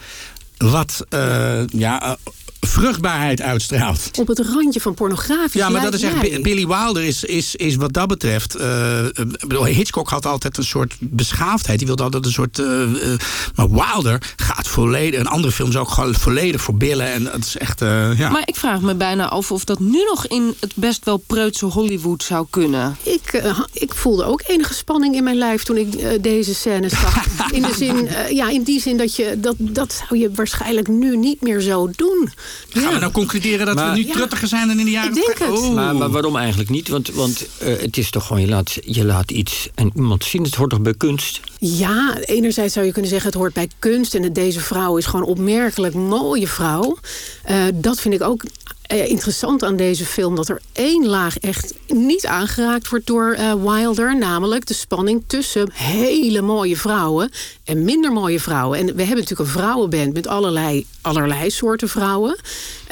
[SPEAKER 11] Wat uh, ja, vruchtbaarheid uitstraalt.
[SPEAKER 10] Op het randje van pornografisch.
[SPEAKER 11] Ja, maar dat is echt. Billy Wilder is, is, is wat dat betreft. Uh, Hitchcock had altijd een soort beschaafdheid. Die wilde altijd een soort. Uh, uh, maar Wilder gaat volledig. En andere films ook gewoon volledig voor billen. En dat is echt. ja.
[SPEAKER 8] Maar ik vraag me bijna af of dat nu nog in het best wel preutse Hollywood zou kunnen.
[SPEAKER 10] Ik, ik voelde ook enige spanning in mijn lijf toen ik deze scène zag. in, de zin, ja, in die zin dat je. Dat, dat zou je waarschijnlijk nu niet meer zo doen.
[SPEAKER 11] Gaan ja. we nou concluderen dat maar, we nu ja. truttiger zijn dan in de jaren...
[SPEAKER 10] Ik denk het.
[SPEAKER 9] Oh. Maar, maar, waarom eigenlijk niet? Want, want uh, het is toch gewoon, je laat, je laat iets en iemand zien. Het hoort toch bij kunst?
[SPEAKER 10] Ja, enerzijds zou je kunnen zeggen het hoort bij kunst. En deze vrouw is gewoon opmerkelijk mooie vrouw. Uh, dat vind ik ook uh, interessant aan deze film dat er één laag echt niet aangeraakt wordt door uh, Wilder. Namelijk de spanning tussen hele mooie vrouwen en minder mooie vrouwen. En we hebben natuurlijk een vrouwenband met allerlei, allerlei soorten vrouwen.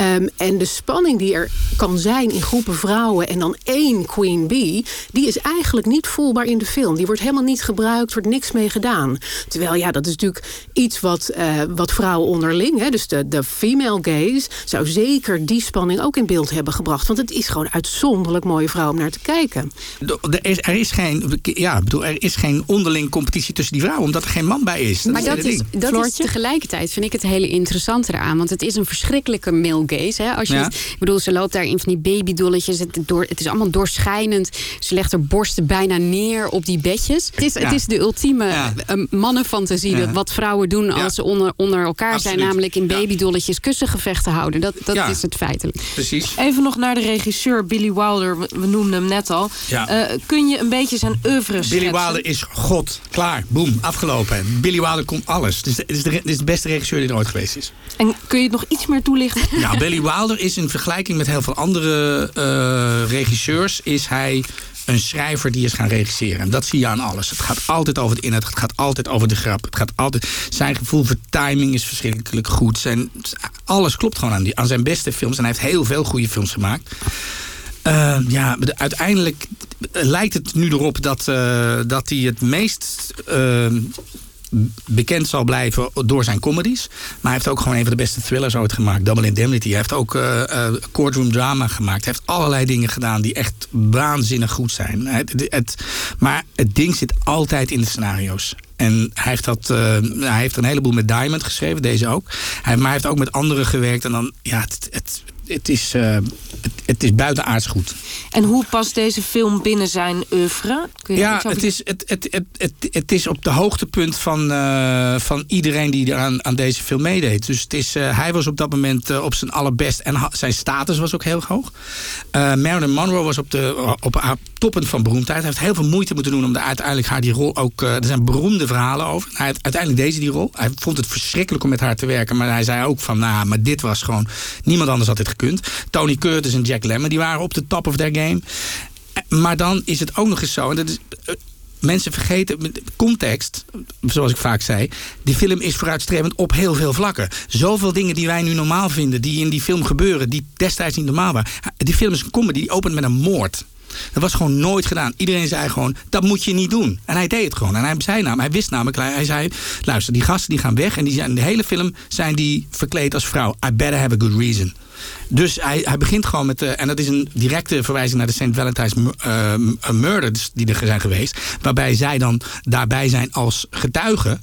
[SPEAKER 10] Um, en de spanning die er kan zijn in groepen vrouwen en dan één Queen Bee, die is eigenlijk niet voelbaar in de film. Die wordt helemaal niet gebruikt, wordt niks mee gedaan. Terwijl ja, dat is natuurlijk iets wat, uh, wat vrouwen onderling, hè, dus de, de female gaze, zou zeker die spanning ook in beeld hebben gebracht. Want het is gewoon uitzonderlijk mooie vrouw om naar te kijken.
[SPEAKER 11] Er is, er is geen, ja, bedoel, er is geen onderling competitie tussen die vrouwen, omdat er geen man bij is.
[SPEAKER 12] Dat maar is dat, is, dat is tegelijkertijd, vind ik het hele interessante eraan. Want het is een verschrikkelijke male gaze. Hè? Als je
[SPEAKER 11] Ja.
[SPEAKER 12] het- ik bedoel, ze loopt daar in van die babydolletjes. Het, door, het is allemaal doorschijnend. Ze legt haar borsten bijna neer op die bedjes. Het is,
[SPEAKER 11] Ja.
[SPEAKER 12] het is de ultieme eh, mannenfantasie.
[SPEAKER 11] Ja.
[SPEAKER 12] dat Wat vrouwen doen als ze onder, onder elkaar zijn. Namelijk in babydolletjes kussengevechten houden. Dat, dat
[SPEAKER 11] Ja.
[SPEAKER 12] is het feitelijk.
[SPEAKER 11] Precies.
[SPEAKER 8] Even nog naar de regisseur Billy Wilder. We noemden hem net al.
[SPEAKER 11] Ja.
[SPEAKER 8] Eh, kun je een beetje zijn oeuvre
[SPEAKER 11] Billy
[SPEAKER 8] schetsen?
[SPEAKER 11] Wilder is God. Klaar. Boom. Afgelopen. Billy Wilder komt alles. Het is, de, is, de, is de beste regisseur die er ooit geweest is.
[SPEAKER 8] En kun je het nog iets meer toelichten?
[SPEAKER 11] Nou, Billy Wilder is in vergelijking met heel veel andere eh, regisseurs... is hij een schrijver die is gaan regisseren. En dat zie je aan alles. Het gaat altijd over het inhoud. Het gaat altijd over de grap. Het gaat altijd, zijn gevoel voor timing is verschrikkelijk goed. Zijn, alles klopt gewoon aan, die, aan zijn beste films. En hij heeft heel veel goede films gemaakt. Uh, ja, uiteindelijk lijkt het nu erop dat, uh, dat hij het meest uh, bekend zal blijven door zijn comedies. Maar hij heeft ook gewoon een van de beste thrillers ooit gemaakt. Double Indemnity. Hij heeft ook uh, uh, courtroom drama gemaakt. Hij heeft allerlei dingen gedaan die echt waanzinnig goed zijn. Het, maar het ding zit altijd in de scenario's. En hij heeft, dat, uh, hij heeft een heleboel met Diamond geschreven, deze ook. Hij, maar hij heeft ook met anderen gewerkt. En dan, ja, het, het, is, het, is buitenaards goed.
[SPEAKER 8] En hoe past deze film binnen zijn oeuvre? Kun je
[SPEAKER 11] ja, het is, het, het, het, het, het is op de hoogtepunt van, uh, van iedereen die aan, aan deze film meedeed. Dus het is, uh, hij was op dat moment uh, op zijn allerbest. En zijn status was ook heel hoog. Marilyn Monroe was op, de, op haar toppunt van beroemdheid. Hij heeft heel veel moeite moeten doen om de, uiteindelijk haar die rol ook... er zijn beroemde verhalen over. Hij, uiteindelijk deze die rol. Hij vond het verschrikkelijk om met haar te werken. Maar hij zei ook van, nou, maar dit was gewoon... Niemand anders had dit gekund. Tony Curtis en Jack Lemmon, die waren op de top of their game. Maar dan is het ook nog eens zo... En dat is, mensen vergeten context, zoals ik vaak zei. Die film is vooruitstrevend op heel veel vlakken. Zoveel dingen die wij nu normaal vinden, die in die film gebeuren, die destijds niet normaal waren. Die film is een comedy, die opent met een moord. Dat was gewoon nooit gedaan. Iedereen zei gewoon, dat moet je niet doen. En hij deed het gewoon. En hij zei namelijk, hij wist namelijk, hij zei... luister, die gasten die gaan weg en die zijn, de hele film zijn die verkleed als vrouw. I better have a good reason. Dus hij, hij begint gewoon met... Uh, en dat is een directe verwijzing naar de St. Valentine's uh, Murders die er zijn geweest. Waarbij zij dan daarbij zijn als getuigen.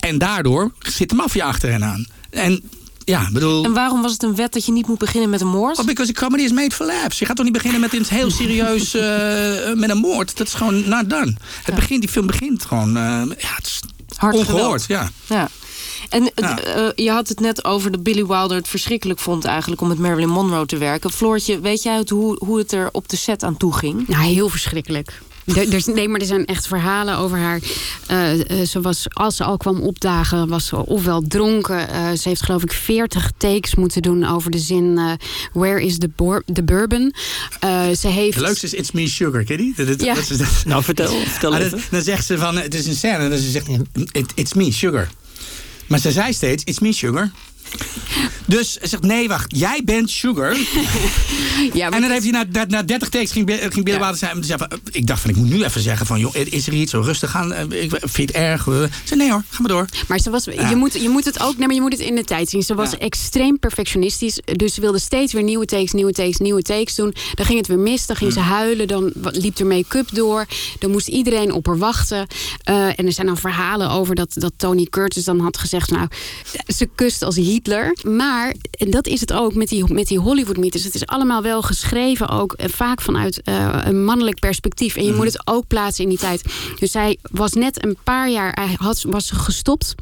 [SPEAKER 11] En daardoor zit de maffia achter hen aan. En ja, bedoel...
[SPEAKER 8] En waarom was het een wet dat je niet moet beginnen met een moord?
[SPEAKER 11] Oh, because comedy is made for laughs. Je gaat toch niet beginnen met iets heel serieus uh, met een moord. Dat is gewoon not done. Het begint, die film begint gewoon... Uh, ja, het is
[SPEAKER 8] Hard
[SPEAKER 11] ongehoord. Ja.
[SPEAKER 8] ja. En ja. uh, je had het net over dat Billy Wilder het verschrikkelijk vond eigenlijk om met Marilyn Monroe te werken. Floortje, weet jij het, hoe, hoe het er op de set aan toe ging?
[SPEAKER 12] Nou, heel verschrikkelijk. Er, nee, maar er zijn echt verhalen over haar. Uh, uh, ze was, als ze al kwam opdagen, was ze ofwel dronken. Uh, ze heeft geloof ik 40 takes moeten doen over de zin... Where is the, the bourbon? ze heeft...
[SPEAKER 11] Het leukste is It's Me Sugar, ken je
[SPEAKER 12] ja.
[SPEAKER 11] dat, dat,
[SPEAKER 9] nou, vertel, vertel
[SPEAKER 11] ah, dan, dan, zegt ze van, het is een scène. En dan ze zegt, It, It's Me Sugar. Maar ze zei steeds, It's Me Sugar. Dus hij zegt, nee, wacht, jij bent Sugar. ja, en dan heeft hij na, na, na 30 takes ging, ging Bill ja. zijn. Ik dacht van, ik moet nu even zeggen van, joh, is er iets zo rustig aan? Ik vind het erg. Ze zei, nee hoor, ga maar door.
[SPEAKER 12] Maar ze was, ja. je, moet, je moet het ook, nee, maar je moet het in de tijd zien. Ze was ja. extreem perfectionistisch. Dus ze wilde steeds weer nieuwe takes, nieuwe takes, nieuwe takes doen. Dan ging het weer mis, dan ging hmm. ze huilen. Dan liep er make-up door. Dan moest iedereen op haar wachten. Uh, en er zijn dan verhalen over dat, dat Tony Curtis dan had gezegd... nou, ze kust als Hitler. Maar en dat is het ook met die, met die Hollywood-mythes. Het is allemaal wel geschreven ook vaak vanuit uh, een mannelijk perspectief. En je mm. moet het ook plaatsen in die tijd. Dus zij was net een paar jaar... Hij had, was gestopt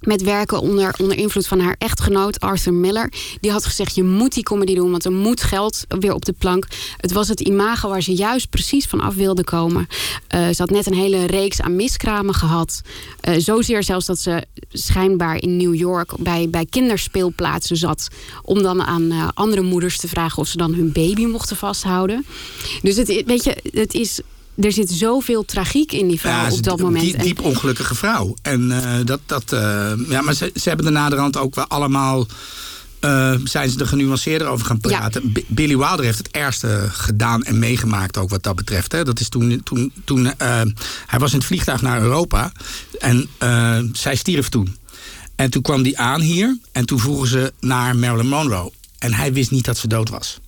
[SPEAKER 12] met werken onder, onder invloed van haar echtgenoot Arthur Miller. Die had gezegd, je moet die comedy doen, want er moet geld weer op de plank. Het was het imago waar ze juist precies van af wilde komen. Uh, ze had net een hele reeks aan miskramen gehad. Uh, zozeer zelfs dat ze schijnbaar in New York bij, bij kinderspeelplaatsen zat... om dan aan uh, andere moeders te vragen of ze dan hun baby mochten vasthouden. Dus het, weet je, het is er zit zoveel tragiek in die vrouw
[SPEAKER 11] ja,
[SPEAKER 12] op dat moment.
[SPEAKER 11] Diep, diep ongelukkige vrouw. En uh, dat, dat, uh, ja, maar ze, ze hebben de naderhand ook wel allemaal. Uh, zijn ze er genuanceerder over gaan praten. Ja. Billy Wilder heeft het ergste gedaan en meegemaakt ook wat dat betreft. Hè. Dat is toen, toen, toen hij was in het vliegtuig naar Europa en zij stierf toen. En toen kwam die aan hier en toen vroegen ze naar Marilyn Monroe. En hij wist niet dat ze dood was.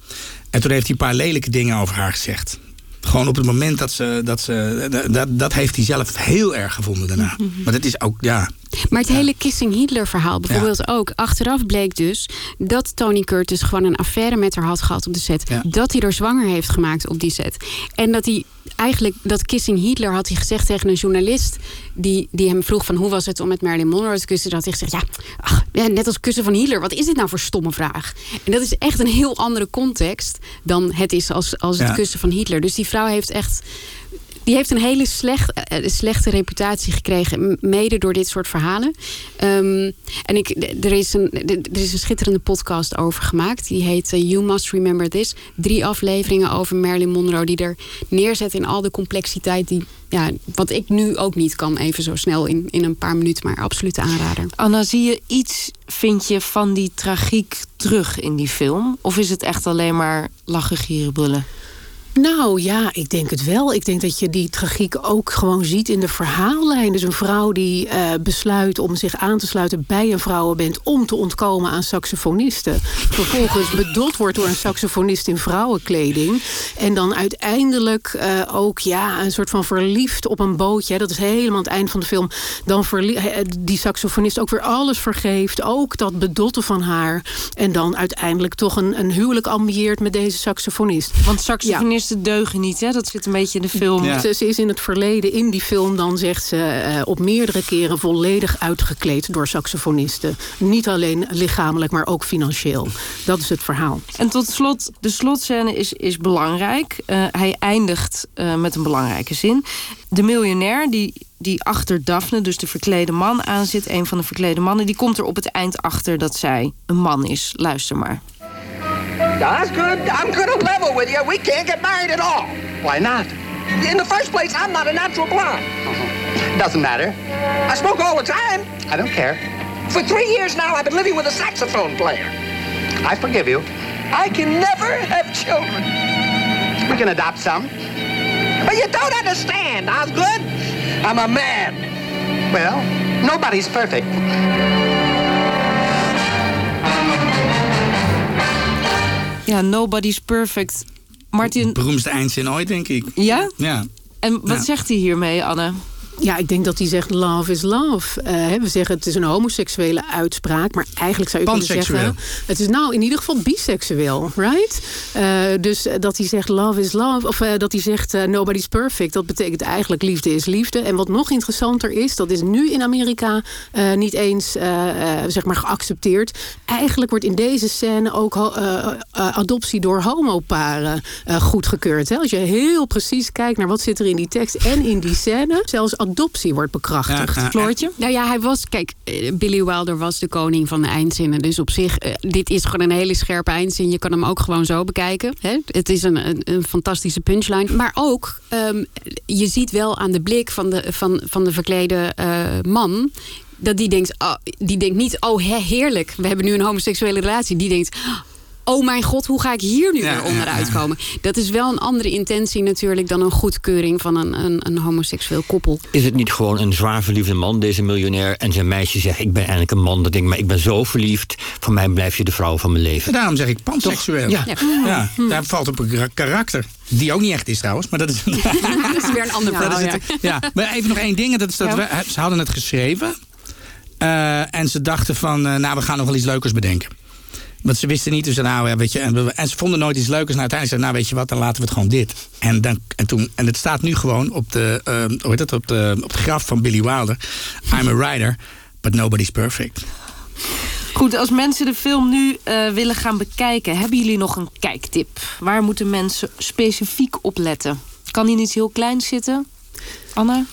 [SPEAKER 11] En toen heeft hij een paar lelijke dingen over haar gezegd. Gewoon op het moment dat ze. Dat, ze, dat, dat heeft hij zelf heel erg gevonden daarna.
[SPEAKER 12] Mhm.
[SPEAKER 11] Maar dat is ook. Ja,
[SPEAKER 12] maar het hele Kissing Hitler verhaal bijvoorbeeld ook. Achteraf bleek dus dat Tony Curtis gewoon een affaire met haar had gehad op de set.
[SPEAKER 11] Ja.
[SPEAKER 12] Dat hij er zwanger heeft gemaakt op die set. En dat hij eigenlijk, dat Kissing Hitler had hij gezegd tegen een journalist. Die, die hem vroeg van hoe was het om met Marilyn Monroe te kussen. Dat hij gezegd, ja, ach, net als kussen van Hitler. Wat is dit nou voor stomme vraag? En dat is echt een heel andere context dan het is als, als het kussen van Hitler. Dus die vrouw heeft echt Die heeft een hele slecht, eh, slechte reputatie gekregen, mede door dit soort verhalen. Ehm, en ik, er, is een, er is een schitterende podcast over gemaakt. Die heet eh, You Must Remember This. Drie afleveringen over Marilyn Monroe, die er neerzet in al de complexiteit die. Ja, wat ik nu ook niet kan, even zo snel in, in een paar minuten, maar absoluut aanrader.
[SPEAKER 8] Anna, zie je iets, vind je, van die tragiek terug in die film? Of is het echt alleen maar lachen, gieren?
[SPEAKER 10] Nou ja, ik denk het wel. Ik denk dat je die tragiek ook gewoon ziet in de verhaallijn. Dus een vrouw die eh, besluit om zich aan te sluiten bij een vrouwenband om te ontkomen aan saxofonisten. Vervolgens bedot wordt door een saxofonist in vrouwenkleding. En dan uiteindelijk eh, ook ja, een soort van verliefd op een bootje. Dat is helemaal het eind van de film. Dan eh, die saxofonist ook weer alles vergeeft. Ook dat bedotten van haar. En dan uiteindelijk toch een, een huwelijk ambieert met deze saxofonist.
[SPEAKER 8] Want saxofonisten deugen niet, hè? Dat zit een beetje in de film.
[SPEAKER 10] Ze, ze is in het verleden, in die film, dan zegt ze eh, op meerdere keren volledig uitgekleed door saxofonisten. Niet alleen lichamelijk, maar ook financieel. Dat is het verhaal.
[SPEAKER 8] En tot slot, de slotscène is, is belangrijk. Eh, hij eindigt eh, met een belangrijke zin. De miljonair die, die achter Daphne, dus de verklede man, aan zit... een van de verklede mannen, die komt er op het eind achter dat zij een man is. Luister maar.
[SPEAKER 6] That's good. I'm gonna level with you. We can't get married at all.
[SPEAKER 14] Why not?
[SPEAKER 6] In the first place, I'm not a natural blonde. Uh-huh.
[SPEAKER 14] Doesn't matter.
[SPEAKER 6] I smoke all the time.
[SPEAKER 14] I don't care.
[SPEAKER 6] For three years now, I've been living with a saxophone player.
[SPEAKER 14] I forgive you.
[SPEAKER 6] I can never have children.
[SPEAKER 14] We can adopt some.
[SPEAKER 6] But you don't understand, Osgood. I'm a man.
[SPEAKER 14] Well, nobody's perfect.
[SPEAKER 8] Ja, nobody's perfect. Martin,
[SPEAKER 11] Beroemdste eindzin ooit, denk ik.
[SPEAKER 8] ja?
[SPEAKER 11] Ja.
[SPEAKER 8] En wat
[SPEAKER 11] Ja.
[SPEAKER 8] zegt hij hiermee, Anne?
[SPEAKER 10] Ja, ik denk dat hij zegt love is love. Eh, we zeggen het is een homoseksuele uitspraak, maar eigenlijk zou je kunnen zeggen... het is nou in ieder geval biseksueel, right? Eh, dus eh, dat hij zegt love is love, of dat hij zegt nobody's perfect... dat betekent eigenlijk liefde is liefde. En wat nog interessanter is, dat is nu in Amerika niet eens zeg maar geaccepteerd. Eigenlijk wordt in deze scène ook adoptie door homoparen goedgekeurd. Hè? Als je heel precies kijkt naar wat zit er in die tekst en in die scène... zelfs adoptie wordt bekrachtigd.
[SPEAKER 11] Ja, ja,
[SPEAKER 10] Floortje?
[SPEAKER 12] Nou ja, hij was, kijk, eh, Billy Wilder was de koning van de eindzinnen. Dus op zich, eh, dit is gewoon een hele scherpe eindzin. Je kan hem ook gewoon zo bekijken. Hè? Het is een, een, een fantastische punchline. Maar ook, ehm, je ziet wel aan de blik van de, van, van de verklede eh, man dat die denkt, oh, die denkt niet, oh heerlijk, we hebben nu een homoseksuele relatie. Die denkt, oh mijn god, hoe ga ik hier nu
[SPEAKER 11] Ja,
[SPEAKER 12] weer onderuit
[SPEAKER 11] ja.
[SPEAKER 12] komen? Dat is wel een andere intentie natuurlijk dan een goedkeuring van een, een, een homoseksueel koppel.
[SPEAKER 9] Is het niet gewoon een zwaar verliefde man, deze miljonair... en zijn meisje zegt, ik ben eigenlijk een man. Dat denk ik, maar ik ben zo verliefd. Voor mij blijf je de vrouw van mijn leven.
[SPEAKER 11] Daarom zeg ik panseksueel.
[SPEAKER 9] Ja.
[SPEAKER 11] Ja. daar valt op een kara- karakter. Die ook niet echt is trouwens, maar dat is...
[SPEAKER 12] Dat is weer een ander verhaal. ja.
[SPEAKER 11] Maar even nog één ding. Dat is dat
[SPEAKER 12] Ja.
[SPEAKER 11] we, ze hadden het geschreven. eh, en ze dachten van, eh, nou, we gaan nog wel iets leukers bedenken. Want ze wisten niet, dus nou, weet je, en, en ze vonden nooit iets leukers. En uiteindelijk zeiden, nou, weet je wat, dan laten we het gewoon dit. En, dan, en, toen, en het staat nu gewoon op, de, eh, hoe heet dat, op, de, op het graf van Billy Wilder. I'm a writer, but nobody's perfect.
[SPEAKER 8] Goed, als mensen de film nu eh, willen gaan bekijken, hebben jullie nog een kijktip? Waar moeten mensen specifiek op letten? Kan hier iets heel kleins zitten?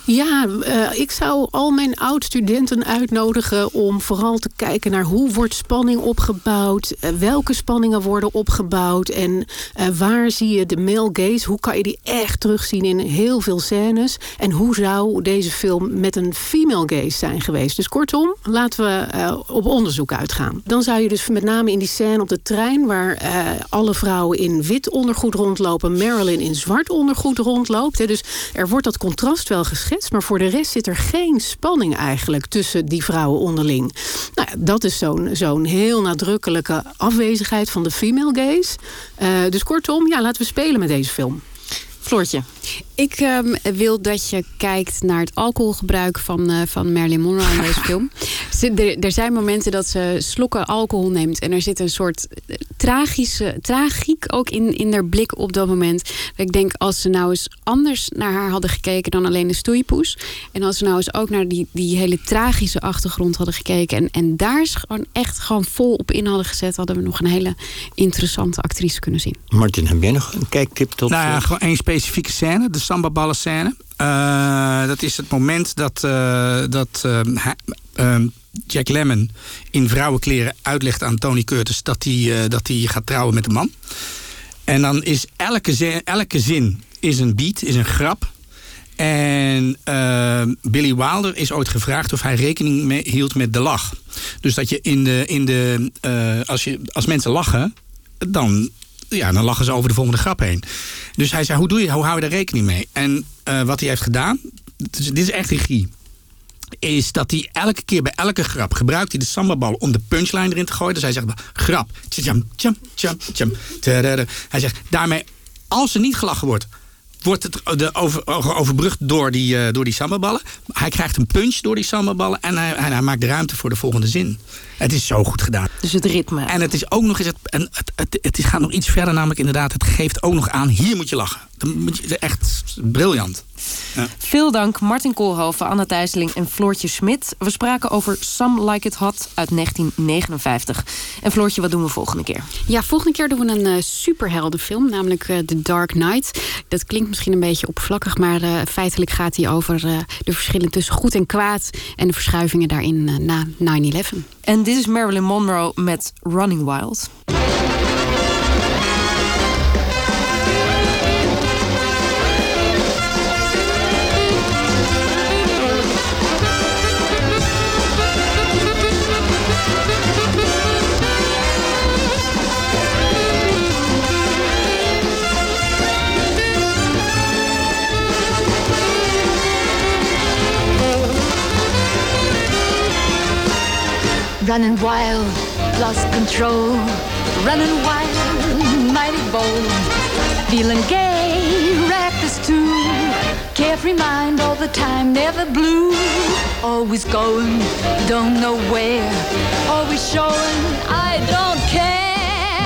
[SPEAKER 10] Ja, eh, ik zou al mijn oud-studenten uitnodigen om vooral te kijken naar hoe wordt spanning opgebouwd, eh, welke spanningen worden opgebouwd en eh, waar zie je de male gaze, hoe kan je die echt terugzien in heel veel scènes en hoe zou deze film met een female gaze zijn geweest. Dus kortom, laten we op onderzoek uitgaan. Dan zou je dus met name in die scène op de trein waar alle vrouwen in wit ondergoed rondlopen, Marilyn in zwart ondergoed rondloopt. Hè, dus er wordt dat contrast wel geschetst, maar voor de rest zit er geen spanning eigenlijk tussen die vrouwen onderling. Nou ja, dat is zo'n zo'n heel nadrukkelijke afwezigheid van de female gaze. Eh, dus kortom, ja, laten we spelen met deze film.
[SPEAKER 8] Floortje.
[SPEAKER 12] Ik ehm, wil dat je kijkt naar het alcoholgebruik van, eh, van Marilyn Monroe in deze film. Er, er zijn momenten dat ze slokken alcohol neemt. En er zit een soort eh, tragische tragiek ook in, in haar blik op dat moment. Dat ik denk, als ze nou eens anders naar haar hadden gekeken dan alleen de stoeipoes. En als ze nou eens ook naar die, die hele tragische achtergrond hadden gekeken. En, en daar gewoon echt gewoon vol op in hadden gezet. Hadden we nog een hele interessante actrice kunnen zien.
[SPEAKER 9] Martin, heb jij nog een kijktip tot...
[SPEAKER 11] Nou ja,
[SPEAKER 9] eh,
[SPEAKER 11] gewoon één specifieke scène. De sambaballen scène. Uh, dat is het moment dat, uh, dat uh, Jack Lemmon in vrouwenkleren uitlegt aan Tony Curtis dat hij, dat hij gaat trouwen met een man. En dan is elke zin, elke zin is een beat, is een grap. En Billy Wilder is ooit gevraagd of hij rekening mee hield met de lach. Dus dat je in de, in de als, je, als mensen lachen, dan ja, dan lachen ze over de volgende grap heen. Dus hij zei, hoe, doe je, hoe hou je daar rekening mee? En uh, wat hij heeft gedaan, dit is echt regie is dat hij elke keer bij elke grap gebruikt hij de sambabal om de punchline erin te gooien. Dus hij zegt grap. Tjam, tjam, tjam, tjam, hij zegt daarmee, als er niet gelachen wordt, wordt het de over, overbrugd door die, uh, door die sambaballen. Hij krijgt een punch door die sambaballen en hij, en hij maakt ruimte voor de volgende zin. Het is zo goed gedaan.
[SPEAKER 8] Dus het ritme.
[SPEAKER 11] En het is ook nog eens. Het, en het, het, het gaat nog iets verder, namelijk inderdaad. Het geeft ook nog aan. Hier moet je lachen. Dan moet je, echt briljant.
[SPEAKER 8] Ja. Veel dank Martin Koolhoven, Anna Thijsseling en Floortje Smit. We spraken over Some Like It Hot uit 1959. En Floortje, wat doen we volgende keer?
[SPEAKER 12] Ja, volgende keer doen we een uh, superheldenfilm, namelijk uh, The Dark Knight. Dat klinkt misschien een beetje oppervlakkig, maar uh, feitelijk gaat hij over de verschillen tussen goed en kwaad en de verschuivingen daarin na 9-11.
[SPEAKER 8] En dit is Marilyn Monroe met Running Wild.
[SPEAKER 13] Running wild, lost control. Running wild, mighty bold. Feeling gay, reckless too. Carefree mind all the time, never blue. Always going, don't know where. Always showing, I don't care.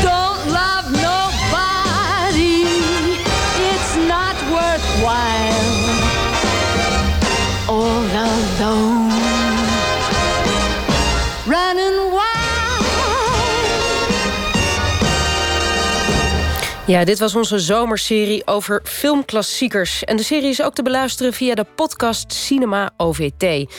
[SPEAKER 13] Don't love nobody. It's not worthwhile. All alone.
[SPEAKER 8] Ja, dit was onze zomerserie over filmklassiekers. En de serie is ook te beluisteren via de podcast Cinema OVT.